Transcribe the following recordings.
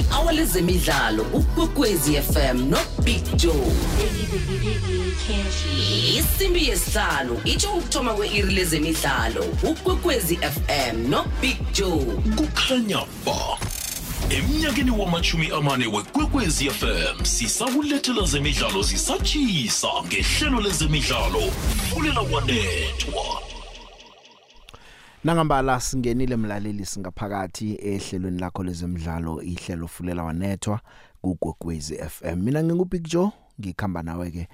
i-hour lezemidlalo ukwekwezi fm nobig joe. Isimbi yesihlanu itsho ukuthoma kwe-iri lezemidlalo ukwekwezi fm nobig joe. Kukhanya ba. Emnyakeni wamachumi amane wekwekwezi fm sisakulethela zemidlalo zisatshisa ngehlelo lezemidlalo fulela wanethwa Nangambala singenile mlaleli singaphakathi ehlelweni lakho lezemidlalo ihlelo fulela wanethwa kugogwezi FM mina ngingubig Joe ngikhamba nawe ke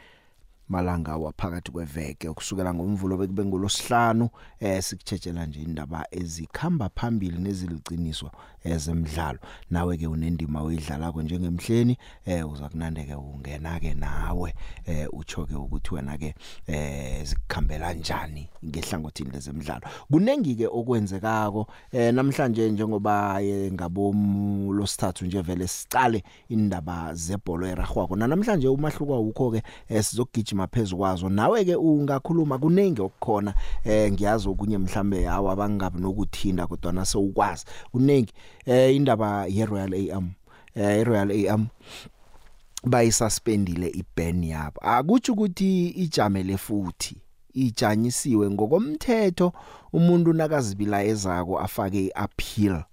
malanga waphakathi kweveke. Ukusukela ngomvulo bekube ngolosihlanu eh sikutshetshela nje indaba ezikhamba phambili neziliqiniswa ezemidlalo. Nawe ke unendima oyidlala ko njengemhleni eh uza kunandeke ungena ke nawe eh uchoke ukuthi wena ke eh zikukhambela kanjani ngehlangothini lezemidlalo. Kunengi ke okwenzekako eh namhlanje njengoba eh, ngabom losithathu nje vele sicale indaba zebhola eragwako namhlanje umahluko awukho ke eh, sizogijima phezukwazo nawe ke ungakhuluma kunengi okukhona eh ngiyazi okunye mhlambe hawo abangabi nokuthinda kodwa na sewukwazi. Kunengi eh indaba ye Royal AM eh Royal AM bayisuspendile iban yabo. Akuthi ukuthi ijamele futhi ijanyisiwe ngokomthetho umuntu nakazibila ezako afake iappeal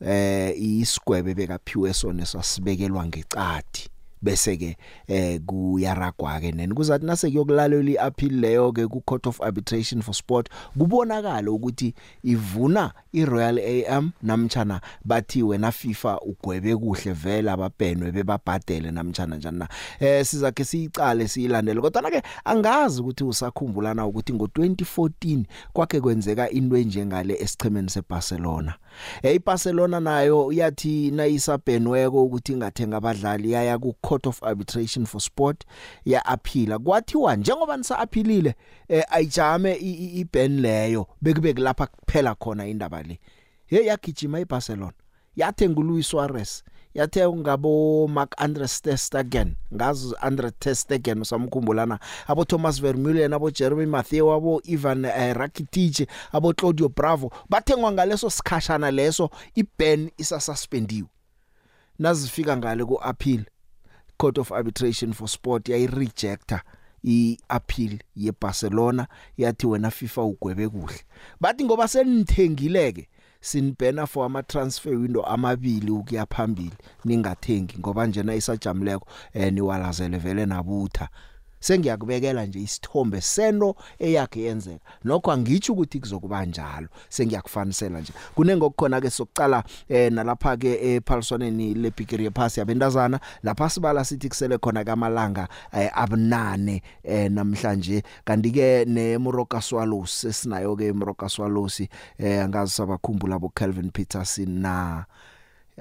eh isigwebe bekaphiwe sona sasibekelwa ngecadi bese ke eh kuyaragwa ke nene. Kuzathi nase kuyokulalela iappeal leyo ke ku Court of Arbitration for Sport kubonakala ukuthi ivuna iRoyal AM namtjana bathi wena FIFA ugwebe kuhle vela ababhenwe bebabhadele namtjana njani na. Eh sizake siyicale siyilandele. Kodwa ke angazi ukuthi usakhumbulana ukuthi ngo2014 kwakhe kwenzeka into enjengale esichemeni seBarcelona. Eh iBarcelona nayo yathi nayisabhenweko ukuthi ingathenga abadlali yaya ku Court of Arbitration for Sport ya appeal kwathiwa njengoba nisa appealile eh ayijame iban leyo bekube kulapha kuphela khona indaba le. Hey yagijima eBarcelona yathenga uLuis Suarez. Yathe ngabo Mark Andres ter Stegen ngazi Andre ter Stegen usamkhumbulana abo Thomas Vermeulen abo Jeremy Mathieu abo Ivan uh, Rakitic abo Claudio Bravo bathengwa ngaleso sikhashana leso iban isa suspendiwe nazifika ngale ku appeal Court of Arbitration for Sport yayi rejecta iappeal yeBarcelona yathi wena FIFA ugwebe kuhle. Bathi ngoba senithengileke sinibhena for ama transfer window amabili ukuya phambili ningathengi ngoba njena isajamuleko eh niwalazele vele nabutha. Sengiyakubekela nje isithombe sento eyakhe yenzeka. Nokho angitsho ukuthi kuzokuba njalo sengiyakufanisela nje. Kunengokukhona ke sokucala eh nalapha ke ephaliswaneni lebigiri pass yabentazana lapha sibala sithi kusele khona kamalanga eh, abunane eh namhlanje. Kanti ke neMoroka Swallows sesinayo ke eMoroka Swallows eh angazi sabakhumbula abo Calvin Peterson na?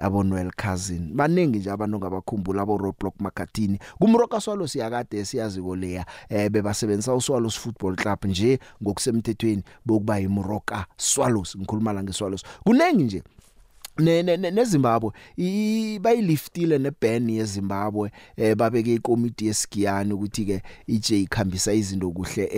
Abo Noel Cousin. Baningi nje abantu ngabakhumbula abo Roadblock Makhathini kumroka swalo siyakade siyazi koleya eh bebasebenzisa uSwallows Football Club nje ngokusemthethweni bokuba yiMoroka Swallows ngikhuluma la ngeSwallows kunengi nje ne neZimbabwe bayiliftile neban yeZimbabwe eh babeke ikomiti yesigiyani ukuthi ke ije ikhambisa izinto kuhle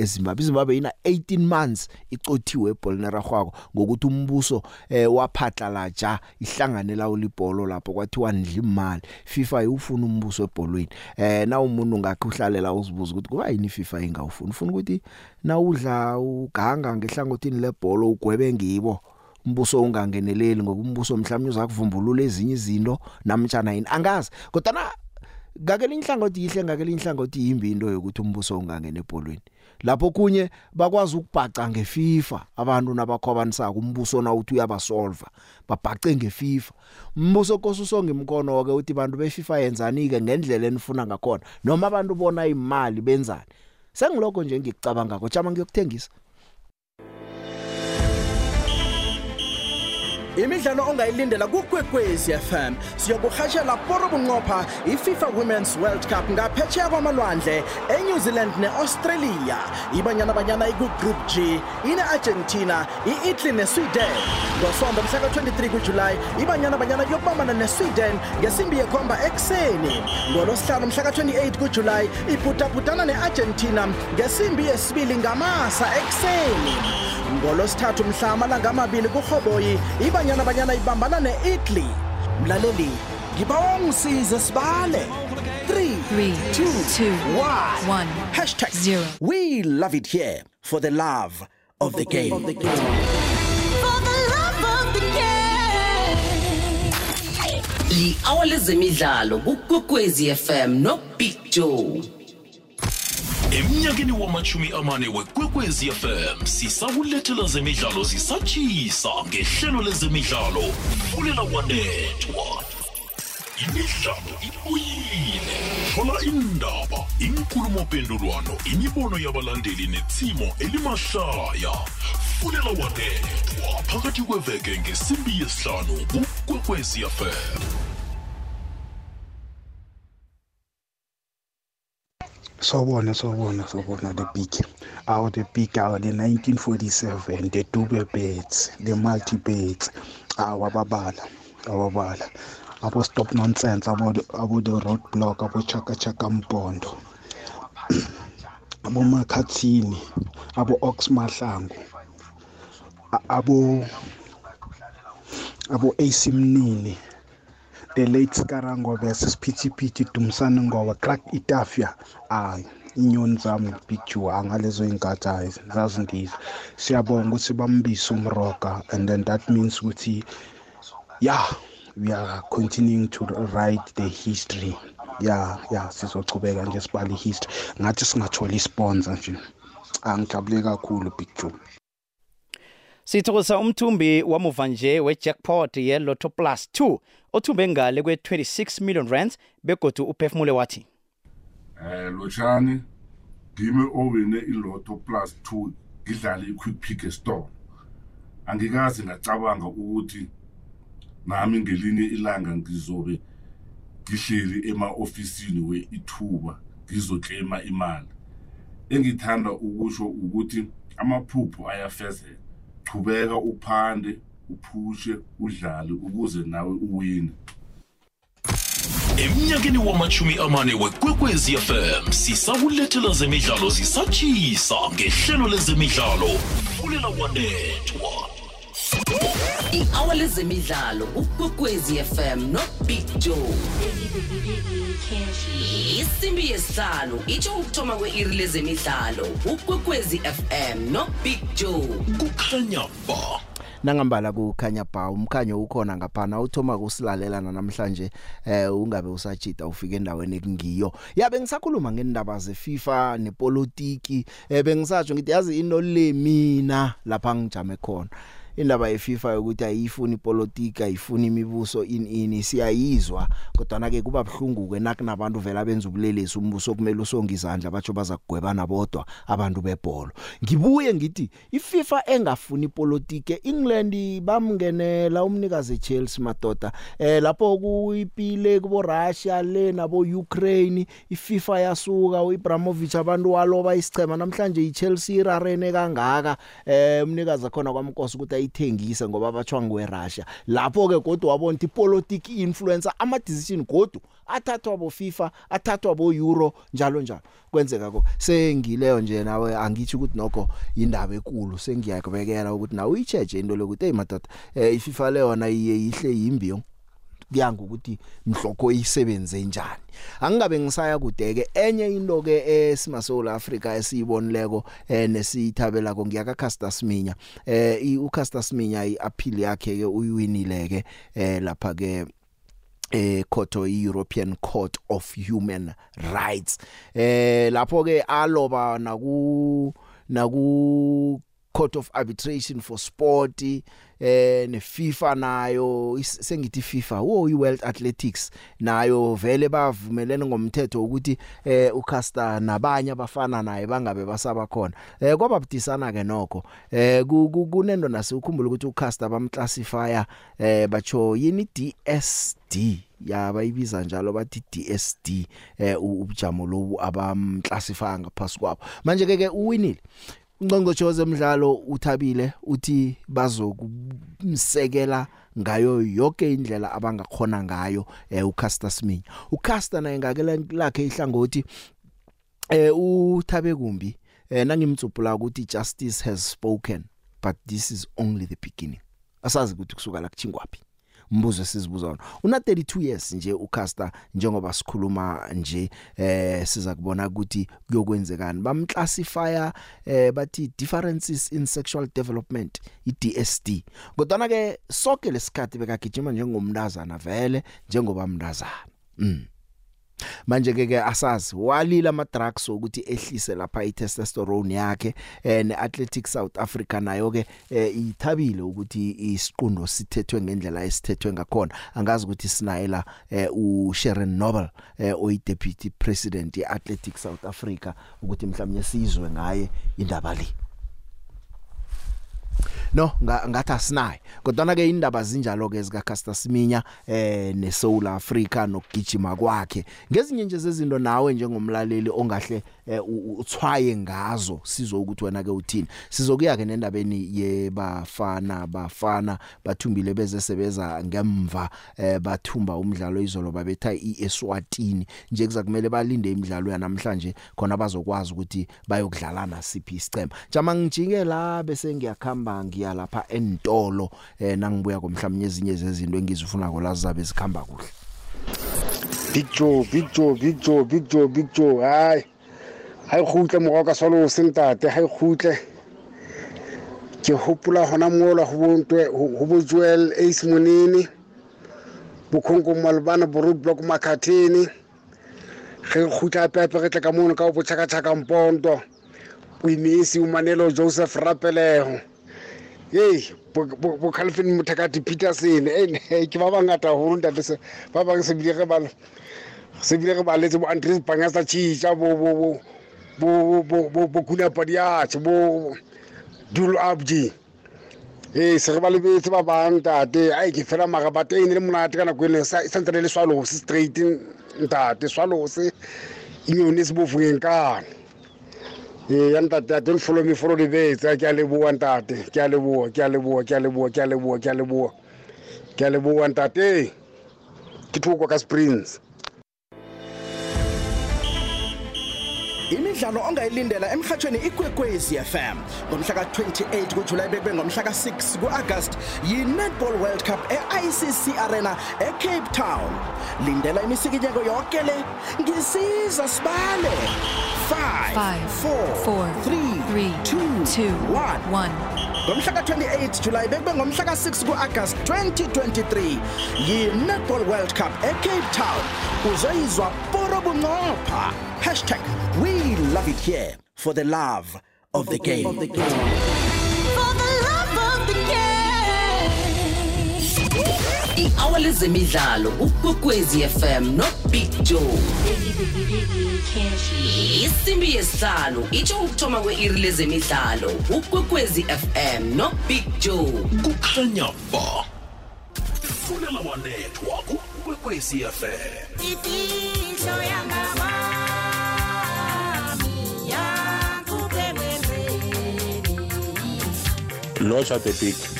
eZimbabwe. iZimbabwe ina 18 months icothiwe eBolnera gwako ngokuthi umbuso eh waphatlalaja ihlanganela ulibholo lapho kwathiwa ndli imali FIFA ufuna umbuso ebholweni. Eh na umuntu ngakhe uhlalela uzibuza ukuthi kuba yini FIFA ingawufuni ufuna ukuthi na udla uganga ngehlangothini lebholo ugwebe ngibo? Umbuso ungangeneleli ngoba umbuso mhlawumnye uzakuvumbulula ezinye izinto namtjana yini. Angazi kodwa na ngakele inhlangothi ihle ngakele inhlangothi yimbi into yokuthi umbuso ungangena ebholweni. Lapho kunye bakwazi ukubhaca ngeFIFA abantu nabakhwabanisaka umbuso na uthi uyabasolva babhace ngeFIFA. Umbuso kosusonga imkono ke uthi abantu beFIFA yenzani ke ngendlela enifuna ngakhona noma abantu bona imali benzani? Sengiloko nje ngikucabanga ngo jama ngiyokuthengisa. Imidlalo ongayilindela kukwekwezi FM siyokuhashela poro bunqopha iFIFA Women's World Cup ngaphetsheya kwamalwandle eNew Zealand neAustralia. Ibanyana banyana iku-group G ine-Argentina i-Italy neSweden. Ngosonto mhla ka-23 kuJulayi ibanyana banyana yokubambana neSweden ngesimbi yekhomba ekuseni. Ngolosihlanu mhla ka-28 kuJulayi ibhudabhudana ne-Argentina ngesimbi yesibili ngamasa ekuseni. Ngolosithathu mhla amalanga amabili kurhoboyi ibanyana banyana ibambana ne-Italy. Mlaleli ngibawa ungisize sibale. 3 Three, 2 two, 1 one, hashtag zero. we love it here for the love of the game. Li hour lezemidlalo kukwekwezi FM no Big Joe. Emnyakeni wamachumi amane wekwekwezi fm sisakulethela zemidlalo zisatshisa ngehlelo lezemidlalo fulela wanethwa imidlalo ibuyile thola indaba inkulumo-mpendulwano imibono yabalandeli netsimo elimahlaya. Fulela wanethwa phakathi kweveke ngesimbi yesihlanu kukwekwezi fm Sawubona sawubona sawubona the big our the big our the 1947 the Dube beds the multi beds our babala ababala abo stop nonsense abo abo the roadblock abo chaka chaka mpondo. Abo makhathini abo ox mahlangu abo abo AC Mnini. The late Skarango versus Phithiphithi Dumsane ngoba Clark Itafia hayi inyoni zami picture angalezo inkathi hayi zazindiza siyabonga ukuthi bambise umroga and then that means ukuthi yeah we are continuing to write the history. Yeah yeah sizochubeka nje sibale history. Ngathi singathola isponsor nje. Angijabule kakhulu big joe Sithokoza umthumbi wamuva nje wejackpot yeLotto Plus 2 othumbe ngale kwe26 million rands begodu uphefumule wathi eh lochani ngime owine iLotto Plus 2 ngidlale iQuick Pick store. Angikaze ngacabanga ukuthi nami ngelinye ilanga ngizobe ngihleli ema-ofisini we-ithuba ngizoklema imali. Engithanda ukusho ukuthi amaphupho ayafezeka. Chubeka uphande uphushe udlale ukuze nawe uwine. Emnyakeni wamachumi amane wekwekwezi fm sisakulethela zemidlalo zisatshisa ngehlelo lezemidlalo. Fulela wanethwa i-hour lezemidlalo kukwekwezi FM no Big Joe. Isimbi yesihlanu itsho ukuthoma kwe-iri lezemidlalo ukwekwezi FM no Big Joe. Kukhanya ba. Nangambala kukhanya ba umkhanyo ukhona ngaphana uthoma kusilalela namhlanje eh ungabe usajida ufike endaweni ekungiyo. Yabe ngisakhuluma ngendaba zeFIFA nepolitiki eh bengisatsho ngithi yazi into le mina lapha ngijame khona. Indaba yeFIFA ukuthi ayifuni ipolitika ayifuni imibuso in ini siyayizwa. Kodwa ke kuba bhlungu ke nakunabantu vela benza ubulelesi umbuso kumele usonga izandla batsho baza kugwebana bodwa abantu bebhola ngibuye ngithi iFIFA engafuni ipolitike England bamngenela umnikazi Chelsea madoda eh lapho kuyipile kubo Russia le nabo Ukraine iFIFA yasuka uIbrahimovic abantu waloba isichema namhlanje iChelsea irarene kangaka. Eh umnikazi khona kwamkosi ukuthi ayithengise ngoba batshwa ngwe Russia lapho ke kodwa wabona ukuthi politics influencer ama decision kodwa athathwa bo FIFA athathwa bo Euro njalo njalo. Kwenzeka ko sengileyo nje nawe angithi ukuthi nokho indaba enkulu sengiyakubekela ukuthi nawe uyicheje into lokuthi hey madoda eh iFIFA le yona iye ihle yimbiyo kuyanga ukuthi mhlokho isebenze njani. Angingabe ngisaya kudeke enye into ke esimasola Africa esiyibonileko eh nesithabela ko ngiyaka Caster Sminya eh uCaster Sminya iappeal yakhe ke uyiwinile ke eh lapha ke eh court European Court of Human Rights. Eh lapho ke aloba naku naku Court of Arbitration for Sport eh ne FIFA nayo is- sengithi FIFA wo i World Athletics nayo vele bavumelene ngomthetho ukuthi eh uCaster nabanye abafana naye bangabe basaba khona. Eh kwaba budisana ke nokho. Eh ku- ku- kunendo nase ukhumbula ukuthi uCaster bamclassifya eh bacho yini? DSD yaba ibiza njalo bathi DSD eh u- ubujamo lobu abamclassify ngaphasi kwabo. Manje ke ke uwinile. Ungqongqoshe zemidlalo uthabile uthi bazokumsekela ngayo yonke indlela abangakhona ngayo eh uCaster Semenya. uCaster naye ngakela lakhe ihlangothi eh uthabe kumbi eh nangimtsupula ukuthi justice has spoken but this is only the beginning. Asazi ukuthi kusuka la kuthingwapi. Umbuzo esizibuza wona. Una 32 years nje uCaster njengoba sikhuluma nje eh siza kubona ukuthi kuyokwenzekani. Bamclassifya eh bathi differences in sexual development iDSD kodwa ke sonke lesikhathi bekagijima njengomntazana vele njengoba mntazana. Mm. Manje ke ke asazi walila ama drugs ukuthi ehlise lapha i testosterone yakhe eh ne Athletics South Africa nayo ke eh, ithabile ukuthi isiqundo sithethwe ngendlela esithethwe ngakhona. Angazi ukuthi sinaye la eh, u Sharon Noble eh, oyi deputy president ye Athletics South Africa ukuthi mhlawumnye sizwe ngaye indaba le. No nga- ngathi asinaye kodwa ke indaba zinjalo ke zika Caster Siminya eh ne South Africa nokugijima kwakhe. Ngezinye nje zezinto nawe njengomlaleli ongahle eh, u- u- uthwaye ngazo sizo ukuthi wena ke uthini? Sizokuya ke nendabeni yebafana bafana bathumbile bezesebeza ngemva eh, bathumba umdlalo izolo babetha iEswatini. Nje kuzakumele balinde imidlalo yanamhlanje khona bazokwazi ukuthi bayokudlala nasiphi isicema jama ngijike la bese ngiyakhamba ngiya lapha entolo eh nangibuya komhlawumnye ezinye zezinto engizifuna ko la zabe zikhamba kuhle Big Joe, Big Joe, Big Joe, Big Joe, Big Joe. Hayi. Hayi khutle mo ka solo sentate, hayi khutle. Ke hopola hona mola ho bontwe ho bo Joel Ace Monini. Bokhonko malbana borut block makhathini. Ge khutla pepe re tla ka mono ka bo tshaka tshaka mponto. Uimisi umanelo Joseph Rapeleho. Hey, bo Calvin Mutakati Peterson eh ke ba bangata ho ntate se ba bang se bile re ba se bile re ba letse bo Andres Pangasa Chicha bo bo bo bo bo bo bo kuna padiatse bo Dul Abdi. Eh se re ba lebetse ba bang tate ai ke fela magabate e ne le monate kana go le sa santse le swalo se straight ntate. Swalo se inyone se bofungeng kana ee ya ntate a don't follow me follow the bets ke a leboa ntate. Ke a leboa ke a leboa ke a leboa ke a leboa ke a leboa ke a leboa ntate. Ke thoko ka springs. Imidlalo ongayilindela emhathweni ikwekwezi FM ngomhla ka28 kuJuly bebe ngomhla ka6 kuAugust yi-Netball World Cup e-ICC Arena eCape Town. Lindela imisikinyeko yonke le. Ngisiza sibale. 5 Five, 4 four, 3 three, 2 two, 1 one. ngomhla ka28 July bekube ngomhla ka6 kuAugust 2023 yi-Netball World Cup eCape Town. Uzoyizwa bunqopha #we love it here for the love of the game. Of the game. I-hour lezemidlalo ukwekwezi fm nobig joe. Isimbi yesihlanu itsho ukuthoma kwe-iri lezemidlalo ukwekwezi fm nobig joe. Kukhanya ba. Fulela wanethwa kukwekwezi fm Lodge at the big.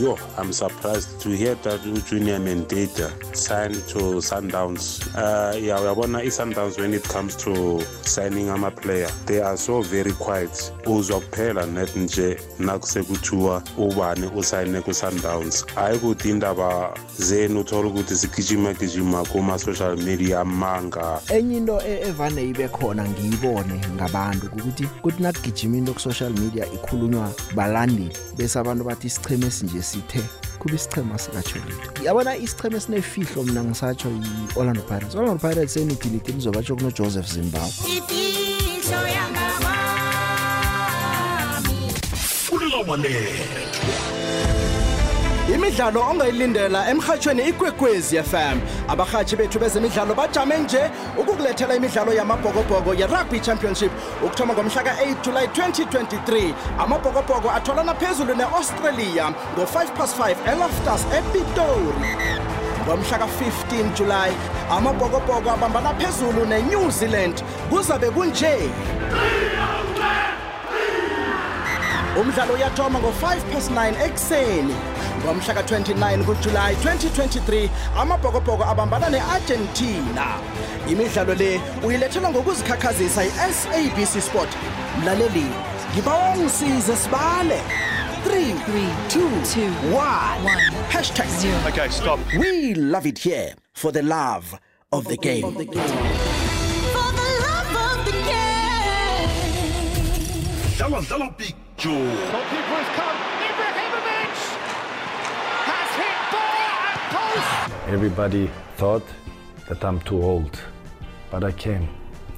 Yo, I'm surprised to hear that Junior Mendata signed to Sundowns. Uh, yeah, uyabona i-Sundowns when it comes to signing ama player, they are so very quiet. Uzwa kuphela net nje nakusekuthiwa ubani usayine ku-Sundowns. Hayi kuthi indaba zenu uthola ukuthi sigijima gijima kuma-social media amanga enye into e- evane ibe khona ngiyibone ngabantu ukuthi kuthi nakugijima into ku social media ikhulunywa balandeli bese abantu bathi isicheme esinje sithe kuba isichema sikatsho litho yabona isicheme esinefihlo mina ngisatsho yi-orlando pirates. Orlando pirates enidiliti lizobatsho kunojoseph zimbabwe. Fulela wanethwa imidlalo ongayilindela emhathweni ikwekwezi FM abahathi bethu bezemidlalo bajame nje ukukulethela imidlalo yamabhokobhoko ye-rugby championship ukuthoma ngomhla ka-8 july 2023 amabhokobhoko atholana phezulu ne-australia ngo-5 past 5 eloftus epitori. Ngomhla ka-15 july amabhokobhoko abambana phezulu ne-new zealand. Kuzabe kunje? Umdlalo uyathoma ngo-5 past 9 ekuseni ngomhla ka-29 kujulayi 2023 amabhokobhoko abambana ne-argentina imidlalo le uyilethelwa ngokuzikhakhazisa yi-sabc sport mlaleli ngiba ungisize sibale 3 Three, Three, two, two, one. one. Hashtag Zero. Okay, stop. We love it here for the love of the game. For the love of the game. Dlala dlala Big Joe. Goalkeeper has come. Ibrahimovic has hit bar and post. Everybody thought that I'm too old, but I came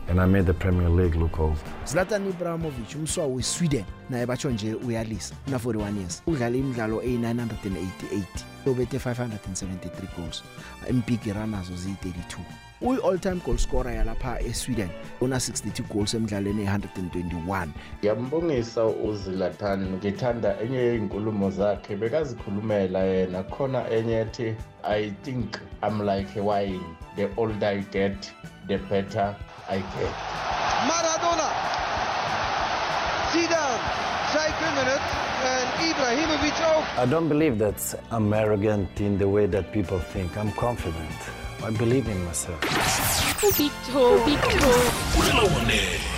and I made the Premier League look old. Zlatan Ibrahimovic umswa weSweden naye batsho nje uyalisa una 41 years udlala imidlalo e988 ubethe 573 goals impiki runners ziyi32 uyi all time goal scorer yalapha eSweden una 62 goals emidlalweni e121 ngiyambongisa uZlatan ngithanda enye yezinkulumo zakhe bekazikhulumela yena khona enye ethi i think i'm like a wine the older i get the better i get Maradona. Zidane. Zij kunnen het. En Ibrahimovic ook. I don't believe that I'm arrogant in the way that people think. I'm confident. I believe in myself. Fulela wanethwa.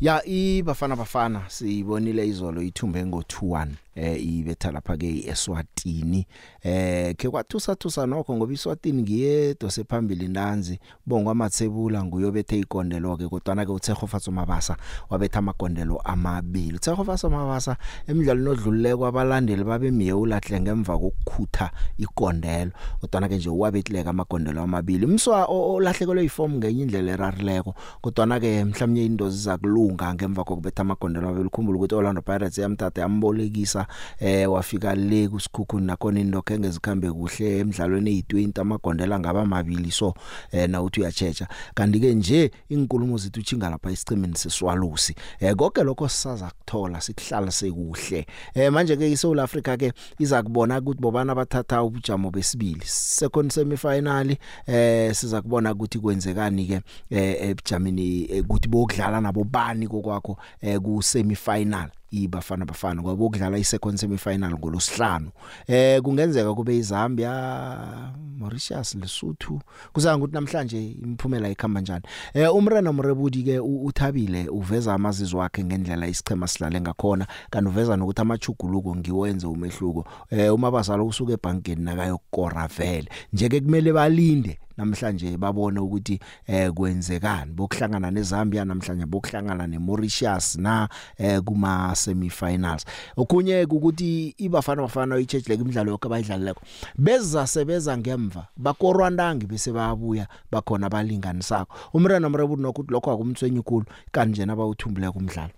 ya ibafana bafana sibonile izolo ithumbe ngo 2-1 eh ibetha lapha ke eSwatini eh ke kwathusa thusa nokho ngoba iSwatini ngiyedo sephambili nanzi. Bongwa amathebula nguyobethe ikondelo ke kodwa ke uTshego Fatso Mabasa wabetha amagondelo amabili. uTshego Fatso Mabasa emidlalweni odlulile kwabalandeli babe miyewulahle ngemva kokukhutha ikondelo kodwa ke nje wabetleka amagondelo amabili. Umswa olahlekelwe iform ngenye indlela erarileko kodwa ke mhlawumnye indozi zakulunga ngemva kokubetha amagondelo amabili. Ukhumbula ukuthi Orlando Pirates yamthatha yambolekisa eh wafika le kusikhukhu nakona indokho engezikhambe kuhle emidlalweni eyi20 amagondela ngaba mabili so eh na uthi uyachecha kanti ke nje inkulumo zethu chinga lapha isicimini seswalusi. Eh konke lokho sisaza kuthola sikuhlala sekuhle. Eh manje ke iSouth Africa ke iza kubona ukuthi bobana bathatha ubujamo besibili. Second semi final eh siza kubona ukuthi kwenzekani ke eh ebujamini ukuthi bokudlala nabo bani kokwakho eh ku semi final ibafana bafana ngoba ukudlala i-second semi final ngolosihlanu eh kungenzeka kube iZambia Mauritius Lesotho. Kusanga ukuthi namhlanje imphumela ikhamba njani. Eh umrena Mrebudi ke uthabile uveza amazizwe wakhe ngendlela isichema silale ngakhona kanti uveza nokuthi amachuguluko ngiwenze umehluko. Eh uma bazalo usuke ebankeni nakayokora vele nje ke kumele balinde namhlanje babone ukuthi eh kwenzekani. Bokuhlangana neZambia namhlanje bokuhlangana neMauritius na eh kuma semifinals okunye ukuthi ibafana bafana ichurch like imidlalo yonke abayidlalileko beza sebeza ngemva bakorwandangi bese bayabuya bakhona abalinganisako. Umrena mrebudu nokuthi lokho akumthwenyi kulo kanti nje abawuthumbule kumdlalo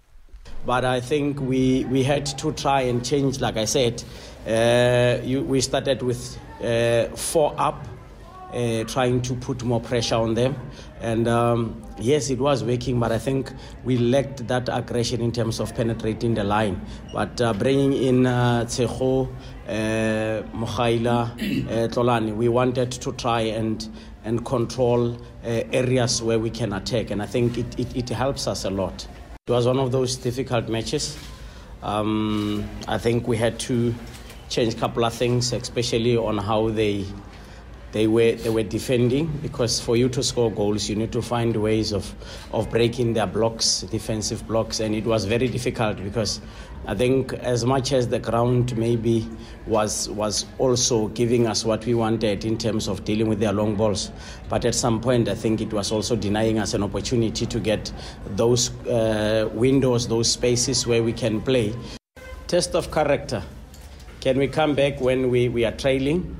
but I think we, we had to try and change, like I said. Uh, you, we started with uh, four up, uh, trying to put more pressure on them. And um, yes, it was working, but I think we lacked that aggression in terms of penetrating the line. But uh, bringing in uh, Tseho, uh, Mokhaila, uh, Tlolani, we wanted to try and and control uh, areas where we can attack, and I think it, it, it helps us a lot. It was one of those difficult matches. Um, I think we had to change a couple of things, especially on how they they were they were defending. Because for you to score goals, you need to find ways of of breaking their blocks, defensive blocks, and it was very difficult because I think as much as the ground maybe was was also giving us what we wanted in terms of dealing with their long balls, but at some point I think it was also denying us an opportunity to get those uh, windows, those spaces where we can play. Test of character. Can we come back when we, we are trailing?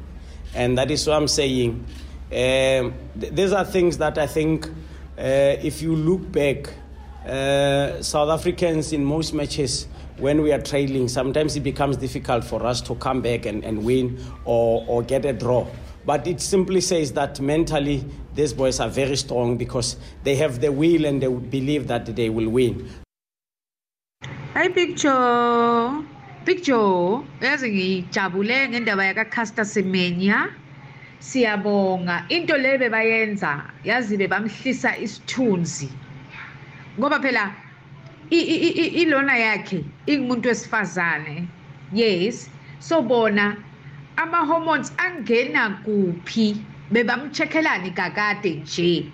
And that is what I'm saying. Um, th- these are things that I think, uh, if you look back, uh, South Africans in most matches, when we are trailing, sometimes it becomes difficult for us to come back and, and win or, or get a draw. But it simply says that mentally, these boys are very strong because they have the will and they believe that they will win. Hi Picture. Picture. Yazi ngijabule ngendaba yaka Caster Semenya. Siyabonga. Into le bebayenza, yazi bebamhlisa isithunzi. Ngoba phela ilona yakhe ingumuntu wesifazane. Yes. So bona ama hormones angena kuphi bebamchekhelani kakade nje.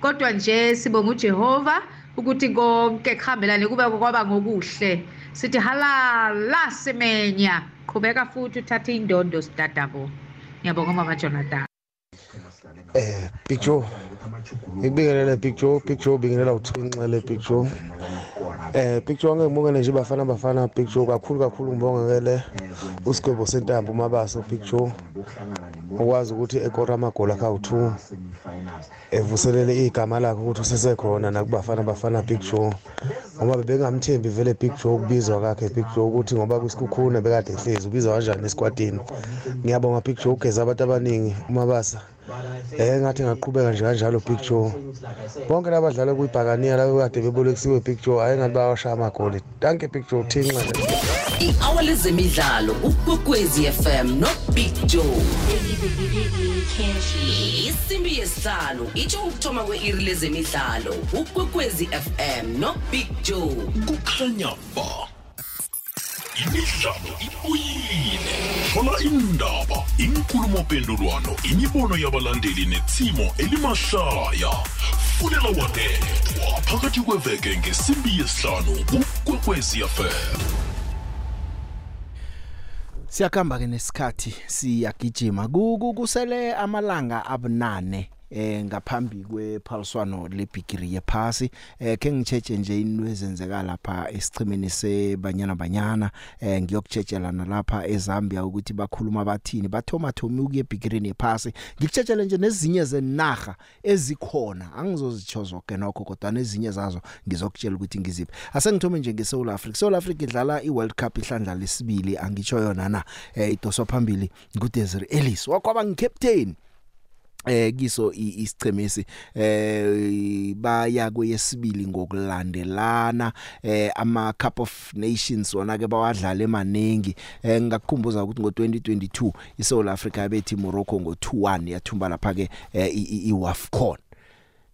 Kodwa nje sibonga uJehova ukuthi konke kuhambelane kube kwaba ngokuhle sithi halala semenya. Qhubeka futhi uthathe indondo sitatabo ngiyabonga mama jonathan. Eh Big Joe ngikubingelele Big Joe Big Joe bingelela uthunxele Big Joe Eh Big Joe ngibongele nje bafana bafana Big Joe kakhulu kakhulu ngibongekele usigwebo sentambo mabaso Big Joe ukwazi ukuthi ekora amagoli akawu2 evuselele igama lakhe ukuthi usesekhona nakubafana bafana Big Joe ngoba bebengamthembi vele Big Joe ukubizwa kwakhe Big Joe ukuthi ngoba kwisikhukhuna bekade ehlezi ubizwa kanjani esikwadini ngiyabonga Big Joe ugeza abantu abaningi umabasa. Eh ngathi ngaqhubeka nje kanjalo Big Joe bonke labadlala kuyibhakaniya labo kade bebolekisiwe Big Joe ayengathi bayawashaya amagoli. Danke Big Joe thinxa i-hour lezemidlalo ukwekwezi fm nobig joe isimbi yesihlanu itsho ukuthoma kwe-iri lezemidlalo ukwekwezi fm nobig joe kukhanya ba. Imidlalo ibuyile thola indaba inkulumo-mpendulwano imibono yabalandeli netsimo elimahlaya. Fulela wadedwa phakathi kweveke ngesimbi yesihlanu kukwekwezi fm Siyakhamba ke nesikhathi siyagijima. Kuku kusele amalanga abunane eh ngaphambi kwephaliswano lebigiri yephasi eh ke ngitsheje nje into ezenzeka lapha esichimeni sebanyana banyana eh ngiyokutshetshela nalapha eZambia ukuthi bakhuluma bathini. Bathoma thomi ukuye ebigirini yephasi. Ngikutshetshele nje nezinye zenaga ezikhona. Angizozitsho zonke nokho kodwa nezinye zazo ngizokutshela ukuthi ngiziphi. Asengithome nje ngeSouth Africa South Africa idlala iWorld Cup ihlandla lesibili angitsho yona na eh idoswa phambili nguDesiree Ellis. Wakwaba ngicaptain eh kiso isichemesi eh baya kweyesibili ngokulandelana eh ama Cup of Nations wona ke bawadlala emaningi. Eh ngakukhumbuza ukuthi ngo2022 iSouth Africa bethi Morocco ngo2-1 yathumba lapha ke iWAFCON.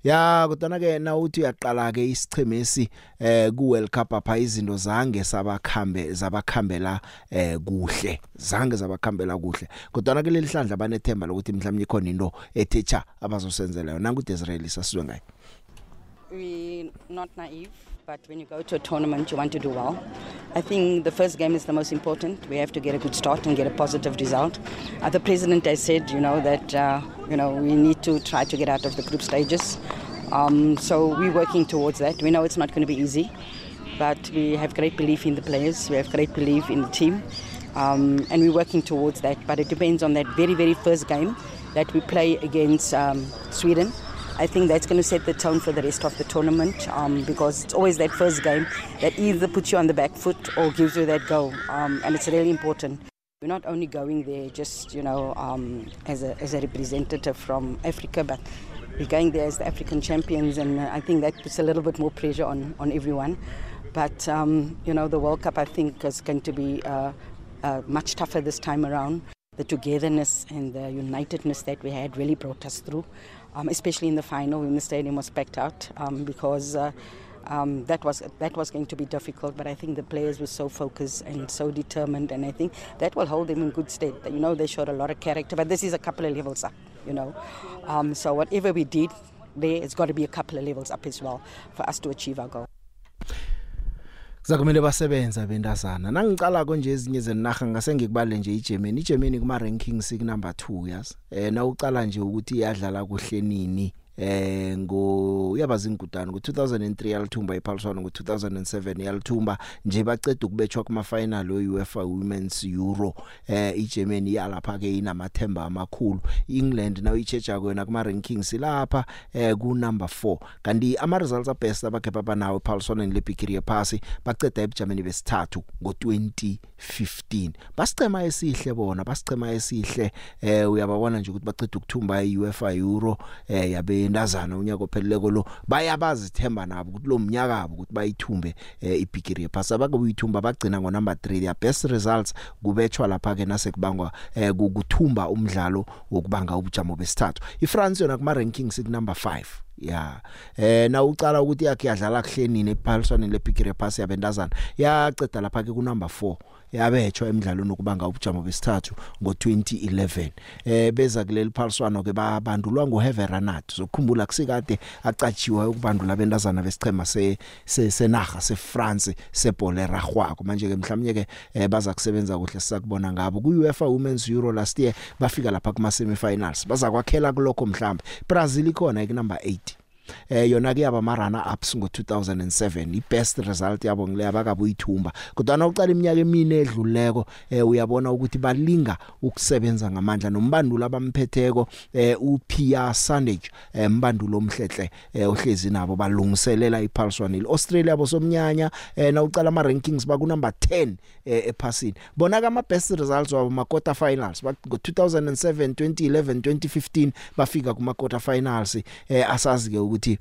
Ya kodwa ke na uthi uyaqala ke isichemesi eh ku World Cup apha izinto zange sabakhambe zabakhambela eh kuhle. Zange zabakhambela kuhle. Kodwa ke leli hlandla banethemba lokuthi mhlawumnye ikhona into ethecha abazosenzela yona. Nangu Israel sasizwe ngayo we not naive. But when you go to a tournament you want to do well. I think the first game is the most important. We have to get a good start and get a positive result. Uh, the president has said you know that uh, you know we need to try to get out of the group stages. Um, so we're working towards that. We know it's not going to be easy but we have great belief in the players. We have great belief in the team. Um, and we're working towards that. But it depends on that very very first game that we play against um, sweden. I think that's going to set the tone for the rest of the tournament um, because it's always that first game that either puts you on the back foot or gives you that goal, um, and it's really important. We're not only going there just you know um, as a as a representative from Africa, but we're going there as the African champions, and I think that puts a little bit more pressure on on everyone. But um, you know the World Cup I think is going to be uh, uh, much tougher this time around. The togetherness and the unitedness that we had really brought us through um, especially in the final when the stadium was packed out um, because uh, um, that was that was going to be difficult. But I think the players were so focused and so determined, and I think that will hold them in good stead. You know, they showed a lot of character, but this is a couple of levels up. You know, um, so whatever we did there, it's got to be a couple of levels up as well for us to achieve our goal. Kuzakumele basebenza bendazana. Nangicala konje ezinye zenaga ngase ngikubale nje iGermany. iGermany kuma rankings ik number 2 yas. Eh na ucala nje ukuthi iyadlala kuhle nini. Eh ngo yabazi ingudani ngo2003 yalithumba iPaulson ngo2007 yalithumba nje baceda ukubetshwa kuma final weUEFA Women's Euro. Eh iGermany yalapha ke inamathemba amakhulu. England nayo ichecha kwena kuma rankings lapha eh ku number 4 kanti ama results abest abakhepha banawo iPaulson lebigiri yephasi baceda eBgermany besithathu ngo2015 basicema esihle bona basicema esihle. Eh uyababona nje ukuthi baceda ukuthumba iUEFA Euro eh yabe bendazana unyaka opheleleko lo bayabazithemba nabo ukuthi lo mnyaka abo ukuthi bayithumbe eh, ibigiri yephasi. Abakuyithumba bagcina ngo number 3 their best results kubetshwa lapha ke nase kubangwa eh, kuthumba umdlalo wokubanga ubujamo besithathu. iFrance yona kuma rankings ik number 5 ya. Eh na ucala ukuthi yakhe yadlala kuhlenini ephaliswaneni lepikire pass yabendazana yaceda lapha ke ku number 4 yabetshwa emidlalweni ukubanga ubujamo besithathu ngo2011 eh beza kuleli phaliswano ke babandulwa nguHeveranat zokukhumbula kusikade acatshiwe ukubandula abentazana besichema se senaga seFrance sebolera gwako manje ke mhlawumnye ke eh, baza kusebenza kuhle sisakubona ngabo. Ku UEFA Women's Euro last year bafika lapha kuma semifinals baza kwakhela kulokho mhlambe. Brazil ikhona ikunumber 8 eh yona ke yaba marana ups ngo2007 i best result yabo ngile abakabuyithumba kodwa na uqala iminyaka emine edluleko eh uyabona ukuthi balinga ukusebenza ngamandla. Nombandulo abamphetheko eh uPia Sandage eh mbandulo omhlehle eh ohlezi nabo balungiselela iPulse Australia bosomnyanya eh na uqala ama rankings baku number 10 eh ephasini. Bona ka ama best results wabo ma quarter finals ngo 2007 2011 2015 bafika kuma quarter finals eh asazi ke ukuthi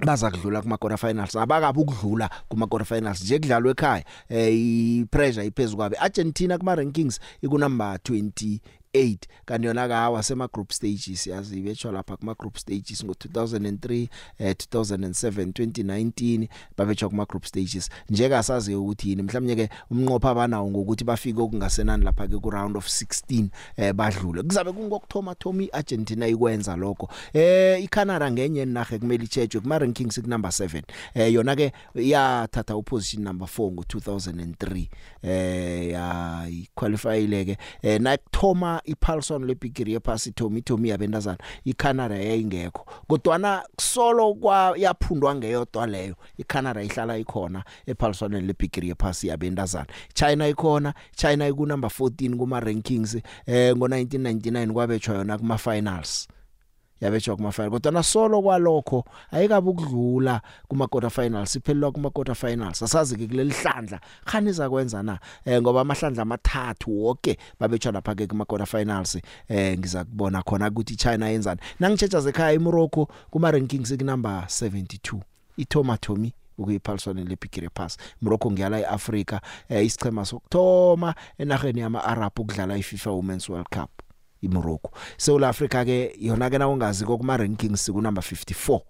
baza kudlula kuma quarter finals abakabi ukudlula kuma quarter finals nje kudlalwe ekhaya. Eh i pressure iphezulu kwabe. Argentina kuma rankings iku number 20 8 kanti yona kawa sema group stages yazi betshwa lapha kuma group stages ngo 2003 eh 2007 2019 babetshwa kuma group stages. Njeka sazi ukuthi yini mhlawumnye ke umnqopha abanawo ngokuthi bafike okungasenani lapha ke ku round of 16 eh badlule. Kuzabe kungokthoma Tommy Argentina ikwenza lokho. Eh iCanada ngenye nahe kumele ichejwe kuma rankings ku number 7 eh yona ke yathatha uposition number 4 ngo 2003 eh ya qualifyile ke eh na kuthoma iPulson lepikiri yephasi Tommy Tommy yabentazana iCanada yayingekho. Kodwana kusolo kwa yaphundwa ngeyodwa leyo iCanada ihlala ikhona ePulson lepikiri yephasi yabentazana. China ikhona China iku number 14 kuma rankings eh ngo1999 kwabetshwa yona kuma finals yabetshwa kuma final kodwa nasolo kwalokho ayikabe ukudlula kuma quarter finals iphelelwa kuma quarter finals. Asazi ke kuleli hlandla khani zakwenza na? Eh ngoba amahlandla amathathu wonke babetshwa lapha ke kuma quarter finals eh ngiza kubona khona ukuthi China yenzani nangitsheja zekhaya eMorocco kuma rankings ku number 72 iTomatomi ukuyiphaliswane lepikire pass. Morocco ngiyala eAfrica eh isichema sokthoma enaheni yama Arab ukudlala iFIFA Women's World Cup. iMorocco. South Africa ke yona ke nawungazi kokuma rankings ku number 54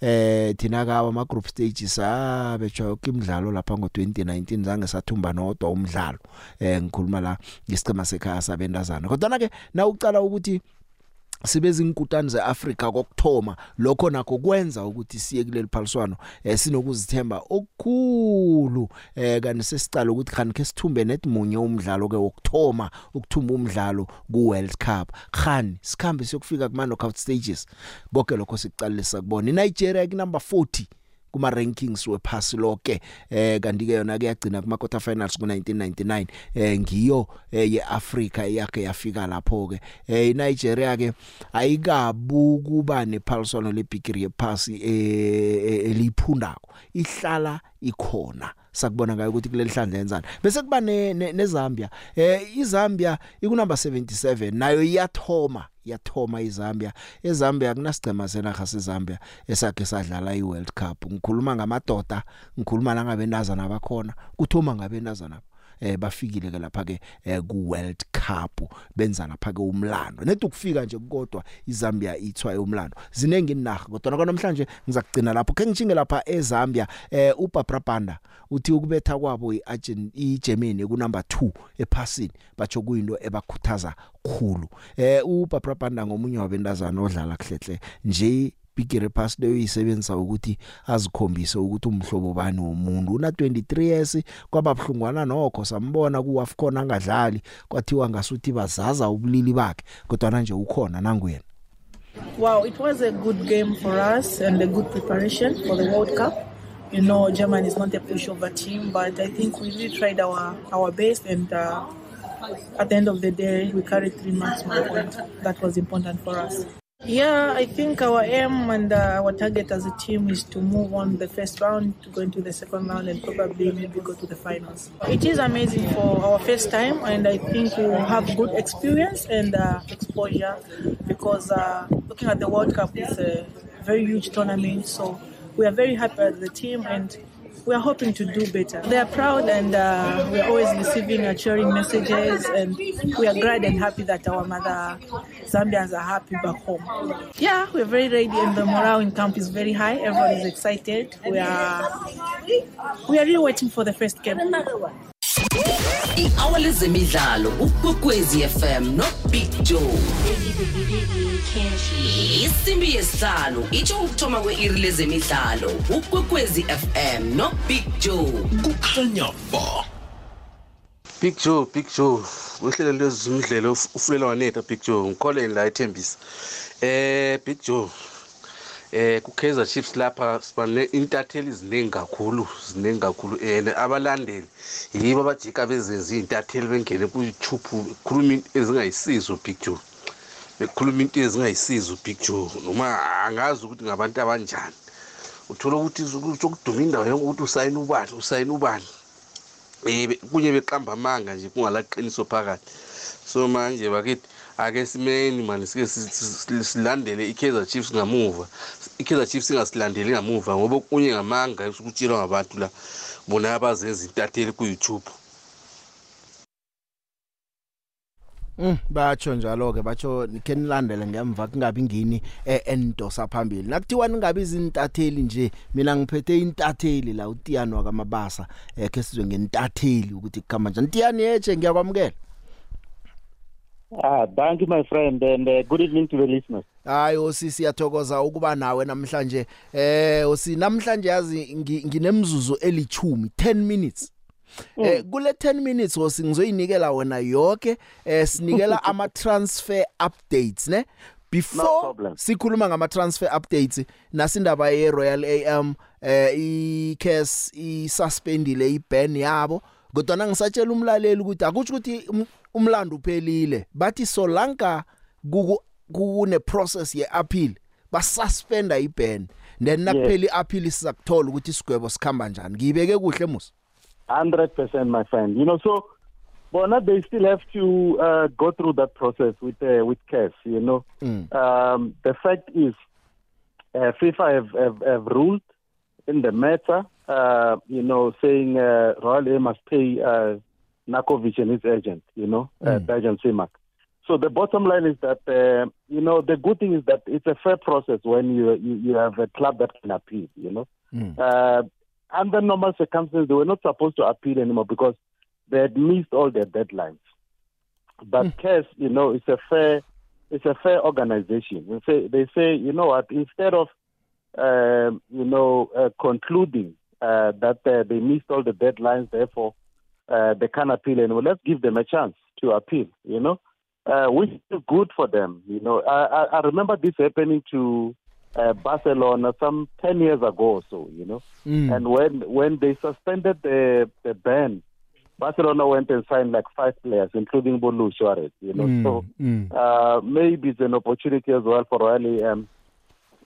eh thina ka ama group stages abetshwa imidlalo lapha ngo2019 zange sathumba nodwa umdlalo eh ngikhuluma la ngesicema sekhaya sabendazana kodwa ke na ucala ukuthi sibeza inkutani zeAfrika kokthoma lokho nakho kwenza ukuthi siye kuleli phaliswano eh sinokuzithemba okukhulu eh kanti sesicala ukuthi khani ke sithumbe netmunye umdlalo ke wokthoma ukuthumba umdlalo ku World Cup. Khani sikhambe siyokufika kuma knockout stages konke lokho sikucalisa kubona. iNigeria ku number 40 kuma rankings wephasi lonke eh kanti ke yona kuyagcina kuma quarter finals ku1999 eh ngiyo eh, yeAfrica yakhe yafika lapho ke eh iNigeria ke ayikabu kuba nephaliswano lebigiri yephasi eh eliphundako ihlala ikhona. Sakubona ngayo ukuthi kuleli hlandla yenzani. Bese kuba neZambia. Eh iZambia ikunumber 77 nayo iyathoma yathoma iZambia. eZambia kunasigcema senaga seZambia esakhe sadlala iWorld Cup. Ngikhuluma ngamadoda ngikhuluma langabentazana abakhona kuthoma ngabentazana eh bafikile ke lapha ke eh, ku World Cup benza lapha ke umlando. Nethi ukufika nje kodwa iZambia ithwa umlando. Zinengi inaga kodwa namhlanje ngizakugcina lapho. Ke ngichinge lapha eZambia eh uBarbara Banda uthi ukubetha kwabo iArgent iGermany ku number 2 ephasini batsho kuyinto ebakhuthaza khulu. Eh uBarbara Banda ngomunye wabentazana odlala kuhlehle nje bigire pass leyo yisebenzisa ukuthi azikhombise ukuthi umhlobo bani womuntu una 23 years kwababhlungwana nokho sambona ku AFCON angadlali kwathiwa ngasuthi bazaza ubulili bakhe kodwa nje ukhona nanguyena Wow, it was a good game for us and a good preparation for the World Cup. You know, Germany is not a pushover team, but I think we really tried our, our best, and uh, at the end of the day, we carried three maximum points. That was important for us. Yeah, I think our aim and uh, our target as a team is to move on the first round to go into the second round and probably maybe go to the finals. It is amazing for our first time, and I think we will have good experience and uh, exposure because uh, looking at the World Cup is a very huge tournament. So we are very happy as the team, and we are hoping to do better. They are proud and uh, we are always receiving cheering messages and we are glad and happy that our mother Zambians are happy back home. Yeah, we're very ready and the morale in camp is very high. Everyone is excited. We are we are really waiting for the first game. I-hour lezemidlalo ukwekwezi fm nobig joe. Isimbi yesihlanu itsho ukuthoma kwe-iri lezemidlalo ukwekwezi fm nobig joe. Kukhanya ba. Big Joe, Big Joe, uhlelo lwezimidlelo ufulela wanetha Big Joe, ngikholeni la ethembisa. Eh Big Joe, eh ku Kaizer Chiefs lapha sibane intatheli ziningi kakhulu, ziningi kakhulu and abalandeli yibo abajika bezenza intatheli bengene ku YouTube khuluma into ezingayisizo Big Joe. Bekhuluma into ezingayisizo Big Joe noma angazi ukuthi ngabantu abanjani. Uthola ukuthi ukuduma indawo yonke ukuthi usayina ubani, usayina ubani. eh kunye beqamba amanga nje kungalaqiniso phakathi so manje bakithi ake simeni manje sike silandele iKaizer Chiefs ngamuva. iKaizer Chiefs ingasilandeli ngamuva ngoba kunye ngamanga ukutshelwa ngabantu la bona abazenza intatheli ku YouTube Mm batsho njalo ke batsho ke nilandele ngemva kungabi ngini endosa phambili. Nakuthiwa ningabi izintatheli nje mina ngiphethe intatheli la uTiyani wakamabasa ke sizwe ngenitatheli ukuthi kukhamba njani. Tiyani yeche ngiyakwamukela. Ah thank you my friend and uh, good evening to the listeners. Hayi osisi siyathokoza ukuba nawe namhlanje. Eh osi namhlanje yazi nginemzuzu elithumi 10 minutes. Eh kule 10 minutes osi ngizoyinikela wena yonke eh sinikela ama transfer updates ne? Before no sikhuluma ngama transfer updates nasindaba ye Royal AM eh i case i suspendile i ban yabo. Kodwa ngisatshela umlaleli ukuthi akuthi ukuthi umlando uphelile. Bathi solanka kune process ye appeal basuspenda i ban then nakuphela i appeal sizakuthola ukuthi isigwebo sikhamba njani. Ngiyibeke kuhle musa? 100% my friend. You know so bona they still have to uh, go through that process with uh, with CAS you know? Mm. um, the fact is uh, FIFA have, have have ruled in the matter uh, you know saying uh, Royal Air must pay uh, Nakovic and his agent you know mm. uh, Dajan Simak so the bottom line is that uh, you know the good thing is that it's a fair process when you you, you have a club that can appeal you know mm. uh, under normal circumstances, they were not supposed to appeal anymore because they had missed all their deadlines. But mm. CAS, you know, it's a fair, it's a fair organization. They say, they say you know what? Instead of, uh, you know, uh, concluding uh, that uh, they missed all the deadlines, therefore uh, they can't appeal anymore. Let's give them a chance to appeal. You know, uh, which is good for them. You know, I, I, I remember this happening to uh, Barcelona some 10 years ago or so, you know. Mm. And when when they suspended the the ban, Barcelona went and signed like five players, including Bolu Suarez, you know. Mm. So Mm. uh, maybe it's an opportunity as well for Riley um,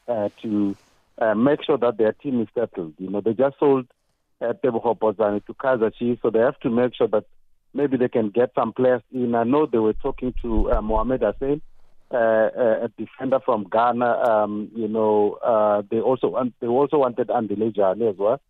uh, to uh, make sure that their team is settled. You know, they just sold uh, Teboho Bozani to Chiefs, so they have to make sure that maybe they can get some players in. I know they were talking to uh, Mohamed Hussein, uh, uh, a defender from Ghana. Um, you know, uh, they also they also wanted Andile Jali as well.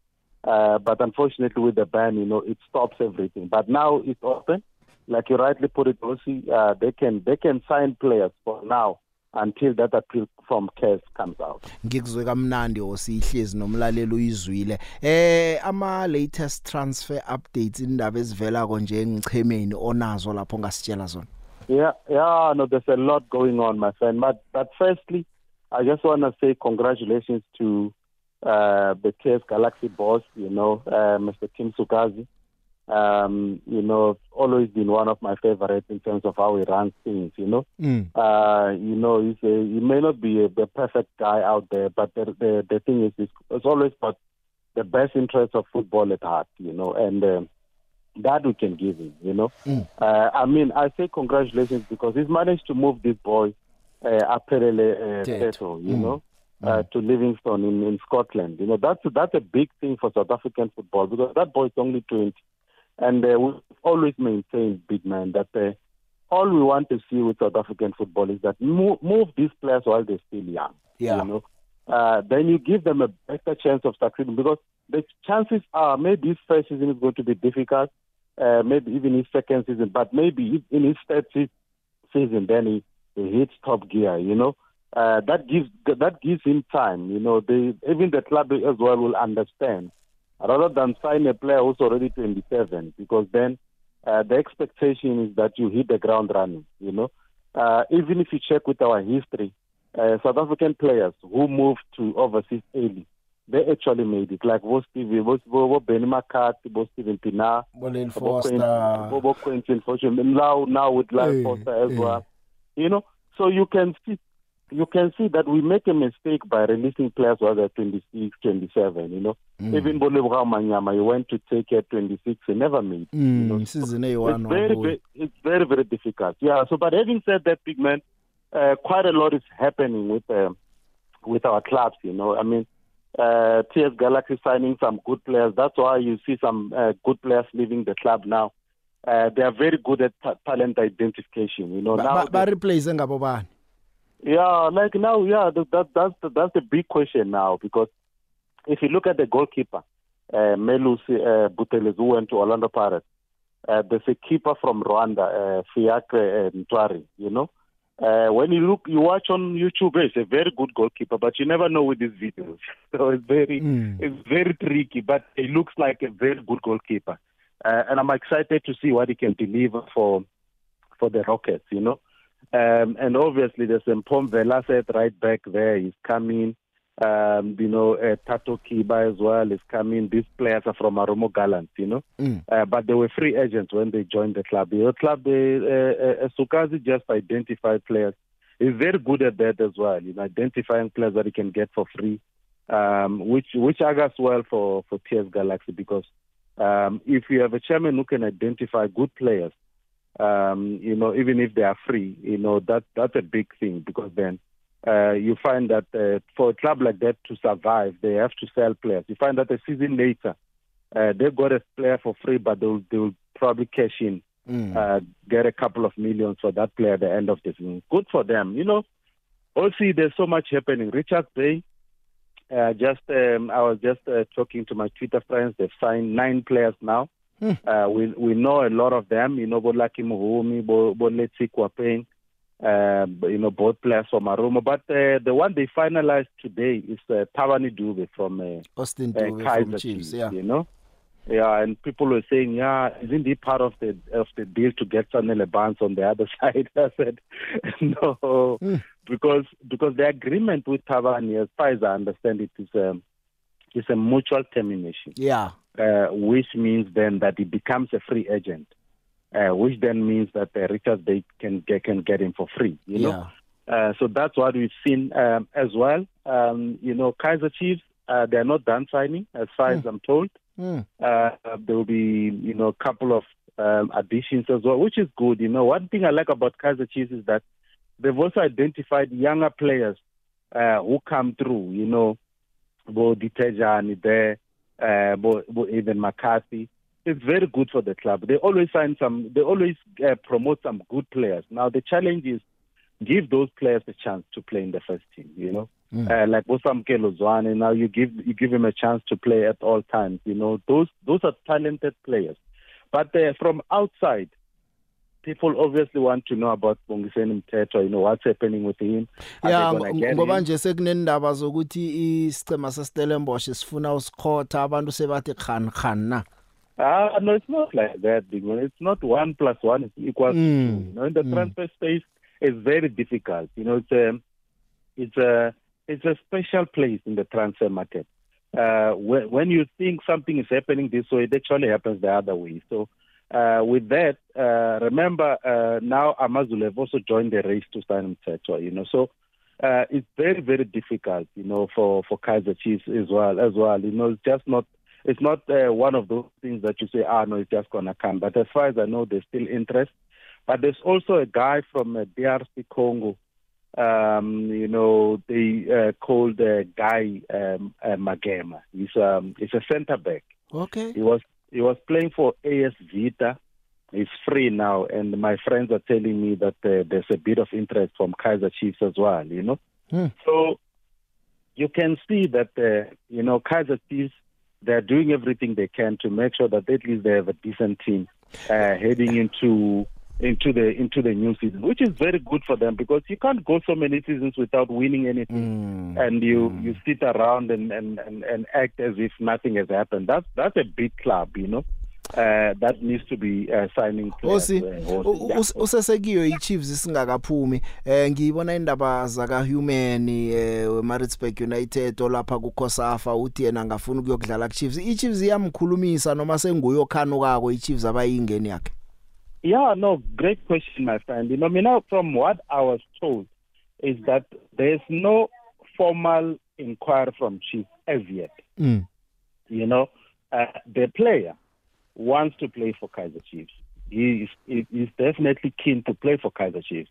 Uh, but unfortunately, with the ban, you know, it stops everything. But now it's open, like you rightly put it, Osi. Uh, they can they can sign players for now until that appeal from CAS comes out. ngikuzwe kamnandi osihlezi nomlaleli uyizwile eh ama latest transfer updates indaba ezivela konje ngichemeni onazo lapho ngasitshela zona Yeah, yeah, no, there's a lot going on, my friend. But but firstly, I just want to say congratulations to uh, the KS Galaxy boss, you know, uh, Mr. Kim Sukazi. Um, you know, always been one of my favorites in terms of how he runs things, you know. Mm. Uh, you know, he's a, he may not be a, the perfect guy out there, but the the, the thing is, it's, it's always got the best interest of football at heart, you know, and um, that we can give him, you know. Mm. Uh, I mean, I say congratulations because he's managed to move this boy, uh, Apelele uh. Teto, you Mm. know, uh, to Livingston in, in Scotland. You know, that's that's a big thing for South African football because that boy is only 20. And uh, we've always maintained, big man, that uh, all we want to see with South African football is that move, move these players while they're still young. Yeah. You know, uh, then you give them a better chance of succeeding because the chances are maybe his first season is going to be difficult, uh, maybe even his second season, but maybe in his third se- season, then he, he hits top gear, you know. Uh, that gives that gives him time, you know. They, even the club as well will understand rather than sign a player who's already 27, because then uh, the expectation is that you hit the ground running, you know. Uh, even if you check with our history, uh, South African players who moved to overseas early, they actually made it. Like Bo Stevie, Bo, Bo, Bo Benny McCarthy, Bo Steven Pina, Bolin Bo Foster. Bo, Bo Quentin Fortune, now now with Lyle Hey, Foster as hey. well. You know, so you can see you can see that we make a mistake by releasing players who are at 26, 27, you know. Mm. Even Bolebra Manyama, he went to take at 26, he never made. Mm, season A1 It's very, very, it's very, very difficult. Yeah. So, but having said that, big man, uh, quite a lot is happening with um with our clubs. You know, I mean, uh, TS Galaxy signing some good players. That's why you see some uh, good players leaving the club now. Uh, they are very good at ta- talent identification. You know, now ba ba replace ngabo bani yeah, like now, yeah, that, that that's the, that's the big question now because if you look at the goalkeeper, uh, Melusi uh, Buthelezi, who went to Orlando Pirates, uh, there's a keeper from Rwanda, uh, Fiacre uh, Ntwari, you know. Uh, when you look, you watch on YouTube, he's a very good goalkeeper, but you never know with these videos. So it's very, it's very tricky, but he looks like a very good goalkeeper. Uh, and I'm excited to see what he can deliver for for the Rockets, you know. Um, and obviously, there's Mpom Velasquez right back there. He's coming. Um, you know, uh, Tato Kiba as well is coming. These players are from Aromo Gallants, you know. Mm. Uh, but they were free agents when they joined the club. The club, they, uh, uh, Sukazi just identified players. He's very good at that as well, you know, identifying players that he can get for free, um, which which augurs well for for TS Galaxy because um, if you have a chairman who can identify good players, um, you know, even if they are free, you know, that that's a big thing because then uh, you find that uh, for a club like that to survive, they have to sell players. You find that a season later, uh, they got a player for free, but they'll they'll probably cash in, Mm. uh, get a couple of millions for that player at the end of the season. Good for them, you know. Also, there's so much happening. Richard Bay, uh, just um, I was just uh, talking to my Twitter friends. They've signed nine players now. Uh, we we know a lot of them. You know, Bolaki Muhumi, Bo Boletsi Kwapeng, uh, you know, both players from Aroma. But uh, the one they finalized today is uh, Tavani Dube from uh, Austin uh, Dube Kaiser from Chiefs, yeah. You know, yeah, and people were saying, yeah, isn't he part of the of the deal to get Sanele Barnes on the other side? I said, no, because because the agreement with Tavani, as far as I understand it, is um, is a mutual termination Yeah. Uh, which means then that he becomes a free agent, uh, which then means that uh, Richard Bay can get, can get him for free. You know, uh, so that's what we've seen um, as well. Um, you know, Kaiser Chiefs uh, they're not done signing, as far as I'm told. Mm. Uh, there will be you know a couple of um, additions as well, which is good. You know, one thing I like about Kaiser Chiefs is that they've also identified younger players uh, who come through. You know, Bo Ditejani there, uh, Bo, Bo even McCarthy. It's very good for the club. They always sign some. They always uh, promote some good players. Now the challenge is give those players a chance to play in the first team. You know, Mm. uh, like Osam Kelozwane. Now you give you give him a chance to play at all times. You know, those those are talented players. But uh, from outside, people obviously want to know about Bongiseni Mteto. You know what's happening with him. Get ngoba nje sekunendaba zokuthi isicema seStellenbosch sifuna usikhotha abantu sebathi khan khan na Ah, no, it's not like that, big man. It's not one plus one is equal to Mm, two. You know, in the mm. transfer space, it's very difficult. You know, it's a, it's a, it's a special place in the transfer market. Uh, when, when you think something is happening this way, it actually happens the other way. So, uh, with that, uh, remember uh, now Amazulu have also joined the race to sign Mteto. You know, so uh, it's very, very difficult. You know, for for Kaiser Chiefs as well. As well, you know, it's just not it's not uh, one of those things that you say, ah, no, it's just going to come. But as far as I know, there's still interest. But there's also a guy from uh, DRC Congo, um, you know, they uh, called uh, Guy um, uh, Magema. He's, um, he's a center back. okay He was he was playing for AS Vita. He's free now, and my friends are telling me that uh, there's a bit of interest from Kaiser Chiefs as well. You know, Hmm. so you can see that uh, you know Kaiser Chiefs they're doing everything they can to make sure that at least they have a decent team uh, heading into into the into the new season, which is very good for them because you can't go so many seasons without winning anything, and you you sit around and, and and and act as if nothing has happened. That's that's a big club, you know. Uh, that needs to be uh, signing players. Osi uh, Hosi, u- yeah. us- usesekiyo iChiefs singakaphumi eh ngiyibona indaba zaka Human eh weMaritzburg United olapha kuKhosafa uthi yena ngafuna ukuyokudlala kuChiefs iChiefs iyamkhulumisa noma senguyokhanukako iChiefs abayingeni yakhe Yeah, no, great question, my friend. You know, I mean, now from what I was told is that there's no formal inquiry from Chief as yet. mm. You know, uh, the player wants to play for Kaiser Chiefs. He is, he is definitely keen to play for Kaiser Chiefs,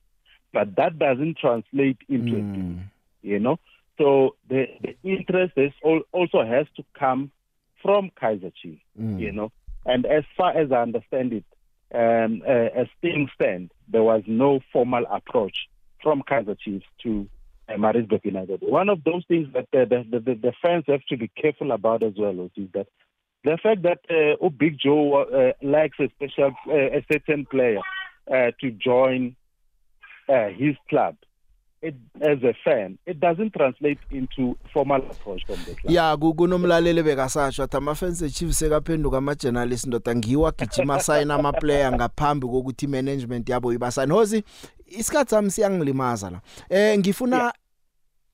but that doesn't translate into a deal, you know. So the, the interest is al- also has to come from Kaiser Chiefs, Mm. you know. And as far as I understand it, um, uh, as things stand, there was no formal approach from Kaiser Chiefs to uh, Maritzburg United. One of those things that the, the, the, the fans have to be careful about as well is that the fact that uh, oh, Big Joe uh, likes a special, uh, a certain player uh, to join uh, his club. It, as a fan, it doesn't translate into formal approach from the club. ya ku- kunomlaleli bekasasho athi ama-fans echiefs sekaphenduka ama-journalist ndoda ngiwo agijima asayina ama-player ngaphambi kokuthi i-management yabo ibasayine hosi isikhathi sami siyangilimaza la. Eh ngifuna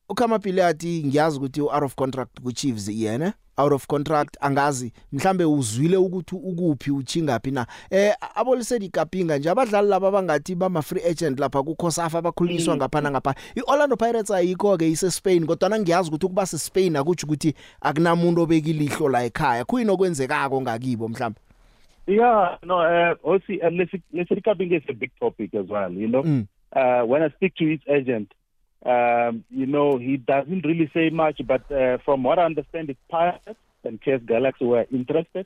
ukhamapile athi ngiyazi ukuthi u-out of contract ku-chiefs yena? Out of contract angazi mhlambe uzwile ukuthi ukuphi uchingaphi na. Eh abolisedi ikapinga nje abadlali laba abangathi bama free agent lapha kuKhosafa abakhulunyiswa ngapha ngapha iOrlando Pirates ayikho ke ise Spain kodwa ngiyazi ukuthi ukuba se Spain akuthi ukuthi akunamuntu obekilihlo la ekhaya. Kuyini okwenzekako ngakibo mhlambe? Yeah, no, uh, also, uh, Leslie Kaping is a big topic as well, you know. Mm. Uh, when I speak to his agent, um, you know, he doesn't really say much, but uh, from what I understand, it's Pirates and Chess Galaxy were interested.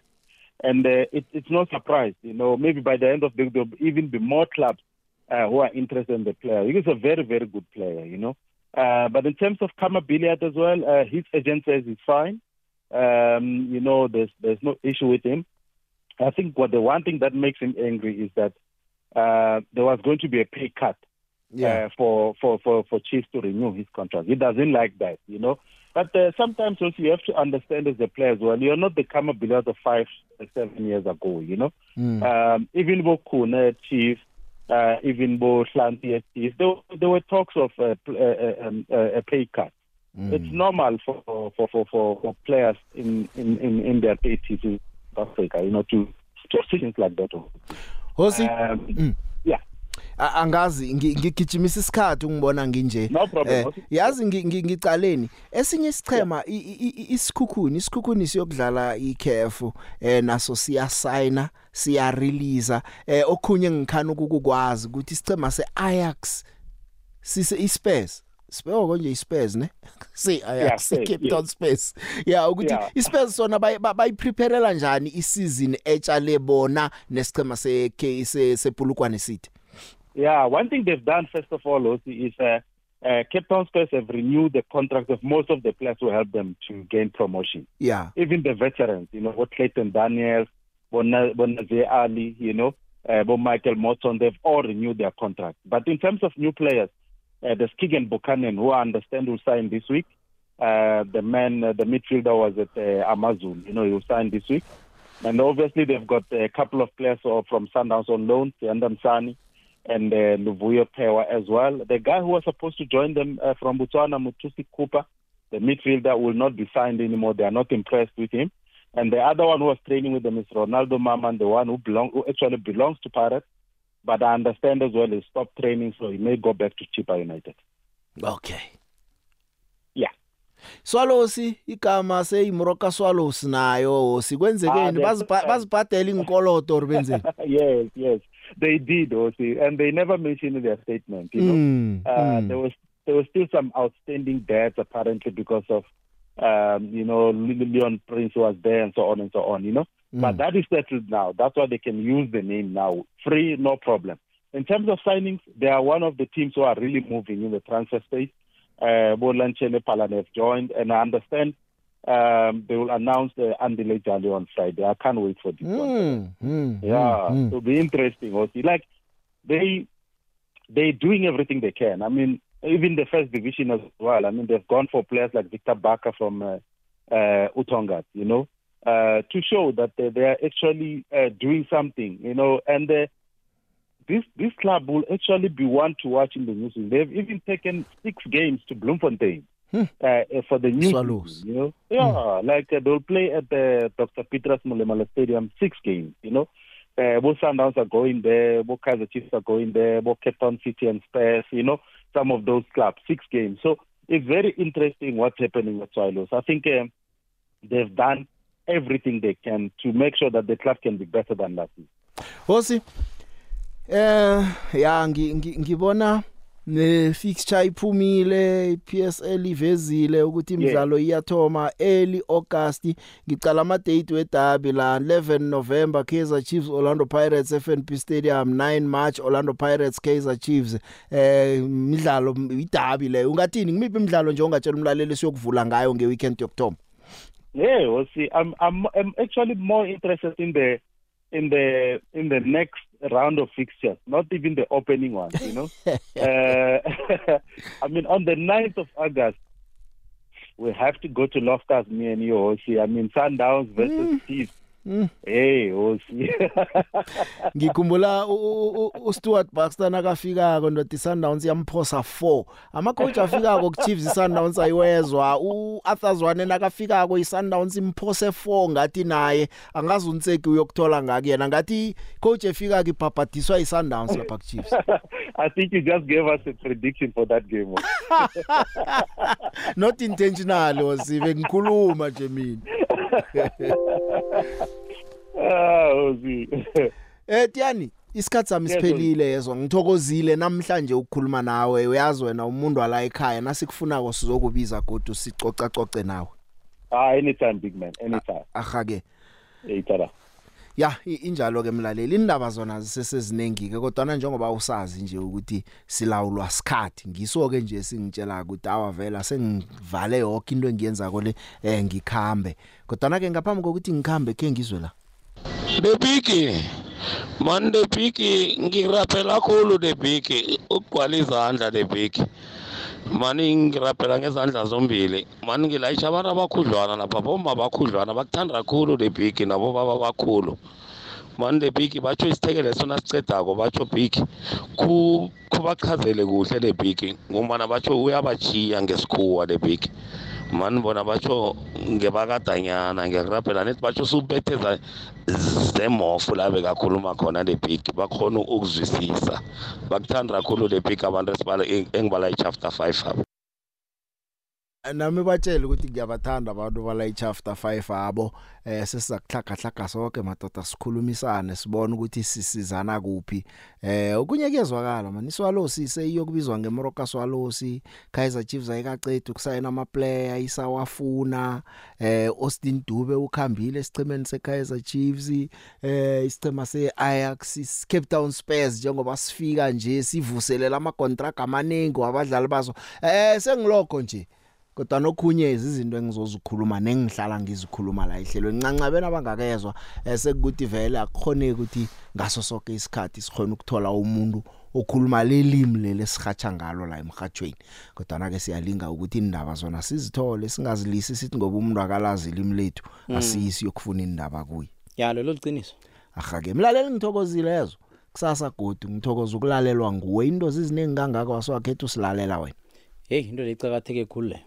And uh, it, it's no surprise, you know, maybe by the end of the there'll even be more clubs uh, who are interested in the player. He's a very, very good player, you know. Uh, but in terms of Kama Billiard as well, uh, his agent says he's fine. Um, you know, there's there's no issue with him. I think what the one thing that makes him angry is that uh, there was going to be a pay cut Yeah. uh, for, for, for, for Chiefs to renew his contract. He doesn't like that, you know. But uh, sometimes also you have to understand as a player as well, you're not the Kama Billiards of five, uh, seven years ago, you know. Mm. Um, even Bo Kuna Chiefs, uh, even Bo Slanti Chiefs, there, there were talks of uh, um, uh, a pay cut. It's normal for for, for, for, for players in, in, in, in their 80s in Africa, you know, to to things like that. hosi Um, mm. yeah. A- angazi ngi- ngigijimisa isikhathi ungibona nginje. No problem, Eh, Hosi. yazi ngi- ngi- ngicaleni. Esinye isichema i- i- i- isikhukhuni isikhukhuni siyokudlala iCAF eh naso siyasayina siya release eh okhunye ngikhana ukukwazi ukuthi isichema seAjax sise iSpurs. Spurs konje iSpurs ne? Si Yeah, Ajax Spurs, Cape yeah. Town Spurs. Yeah ukuthi Yeah. iSpurs sona bayi- ba- bayipreparela njani isizini etshale bona nesichema se se sepulukwane City? Yeah, one thing they've done, first of all, also, is uh, uh, Cape Town Spurs have renewed the contracts of most of the players who helped them to gain promotion. yeah Even the veterans, you know, what Clayton Daniels, Bonaze Ali, you know, uh, Bo Michael Morton, they've all renewed their contracts. But in terms of new players, uh, there's Keegan Buchanan, who I understand will sign this week. Uh, the man, uh, the midfielder was at uh, Amazon, you know, he will sign this week. And obviously, they've got a couple of players from Sundowns on loan, Tiandam Sani and uh, Luvuyo Pewa as well. The guy who was supposed to join them uh, from Botswana, Mutusi Cooper, the midfielder, will not be signed anymore. They are not impressed with him. And the other one who was training with them is Ronaldo Maman, the one who belong, who actually belongs to Pirates. But I understand as well he stopped training, so he may go back to Chipa United. okay Yeah. Swallows igama seyimroka Swallows nayo sikwenzekeni Ah, bazibhadela inkolodo or benzeni yes, yes, they did, Osi, and they never mentioned in their statement. You know, Mm, uh, mm. there was there was still some outstanding debts apparently because of um, you know Le- Leon Prince was there and so on and so on. You know, but Mm. that is settled now. That's why they can use the name now, free, no problem. In terms of signings, they are one of the teams who are really moving in the transfer space. uh, Bo Lanchene Palan have joined, and I understand um, they will announce the Andile Jali on Friday. I can't wait for this one. Mm, mm, Yeah, mm, mm. it'll be interesting. Also, like they they're doing everything they can. I mean, even the first division as well. I mean, they've gone for players like Victor Baka from uh, uh, Utonga, you know, uh, to show that they, they are actually uh, doing something, you know, and uh, this this club will actually be one to watch in the new season. They've even taken six games to Bloemfontein. Hmm. Uh, for the new Swallows. season, you know, yeah, like uh, they'll play at the Dr. Petras Mulemala Stadium six games, you know, uh, both Sundowns are going there, both Kaiser Chiefs are going there, both Cape Town City and Spurs, you know, some of those clubs, six games. So it's very interesting what's happening with Swallows. I think um, they've done everything they can to make sure that the club can be better than last year. Hosi eh ya ngi- ngi- ngibona ne fixture iphumile iPSL ivezile ukuthi imidlalo iyathoma early August. Ngicala ama date weDerby la 11 November Kaizer Chiefs Orlando Pirates FNB Stadium 9 March Orlando Pirates Kaizer Chiefs. Eh imidlalo iDerby le ungathini? Ngimiphi imidlalo nje ongatshela umlaleli siyokuvula ngayo ngeweekend yokthoma Yeah, well, see, I'm I'm I'm actually more interested in the in the in the next round of fixtures, not even the opening one. You know, uh, I mean, on the 9th of August, we have to go to Loftus, me and you, Osi. I mean, Sundowns versus Chiefs. Hey, Osi. ngikhumbula uStuart Baxter nakafikako ndothi Sundowns yamphosa 4 ama coach afikako ku Chiefs Sundowns ayiwezwa. uArthur Zwane nakafikako iSundowns imphose 4 ngathi naye angazi unseki uyokuthola ngaki yena. Ngathi coach efika ibhabhadiswa iSundowns lapha ku Chiefs. I think you just gave us a prediction for that game. not intentionally wasibe ngikhuluma nje mina. Ah, Osi. Eh Tiani isikhathi sami siphelile yezwa ngithokozile namhlanje ukukhuluma nawe uyazi wena umuntu wala ekhaya nasikufunako sizokubiza godu sicoca coce nawe ah, anytime, big man, anytime. ahake Hey, tada. Ya i- injalo ke mlaleli indaba zona ziseseziningi ke kodwa na njengoba usazi nje ukuthi silawulwa sikhathi ngiso ke nje singitshela ukuthi awavela sengivale yonke into engiyenza kole eh ngikhambe. Kodwa na ke ngaphambi kokuthi ngikhambe ke ngizwe la. The Biggie man the Biggie ngiraphela kakhulu the Biggie. Ukugwala izandla the Biggie mani ngiraphela ngezandla zombili. Mani ngilayisha abantu abakhudlwana lapha bomma abakhudlwana bakuthanda kakhulu the Biggie nabo baba bakhulu. Mani the Biggie batsho isithekele sona sicedako batsho Biggie ku kubachazele kuhle the Biggie ngombana batsho uyabachiya ngesikhuwa the Biggie mani bona batsho ngebakadanyana ngiyakuraphela nethi batsho subetheza zemofu la bekakhuluma khona le big bakhona ukuzwisisa. Bakuthanda kakhulu le big abantu esibala engibala i-chapter five abo nami batshela ukuthi ngiyabathanda abantu bala ichapter 5 abo. Eh sesizakuhlaga hlaga sonke madoda sikhulumisane sibone ukuthi sisizana kuphi. Eh okunye kuyezwakala man iswalosi seyiyokubizwa ngemoroka swalosi Kaizer Chiefs ayikaqedi ukusayina ama player isawafuna. Eh Austin Dube ukhambile esichemeni seKaizer Chiefs. Eh isicema seAjax is- Cape Town Spurs njengoba sifika nje sivuselela ama contract amaningi wabadlali bazo eh sengilokho nje. Kodwa nokhunye izinto engizozikhuluma nengihlala ngizikhuluma la ihlelo ncancabena abangakezwa esekuthi vele akukhoneki ukuthi ngaso sonke isikhathi sikhona ukuthola umuntu okhuluma lelimi leli sihatsha ngalo la emhathweni kodwa na ke siyalinga ukuthi indaba zona sizithole singazilisi sithi ngoba umuntu akalazi ilimi lethu Mm. asiyisi yokufuna indaba kuye. Ya lelo liqiniso. Ahake mlaleli ngithokozile yezo kusasa godi ngithokoza ukulalelwa nguwe. Into ziziningi kangaka waswakhetha usilalela wena. Hey into lecakatheke khulu le.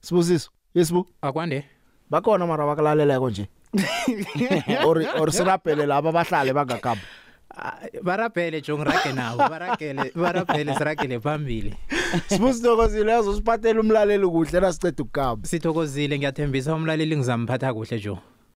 Sibusiso yesibu akwande. Bakhona mara bakalaleleko nje. Or or sirapele laba bahlale bangakamba barabhele jo ngirage nabo baragele barabhele siragele phambili. Sibusithokozile yazo siphathele umlaleli kuhle nasiceda ukukamba sithokozile ngiyathembisa umlaleli ngizamphatha kuhle jo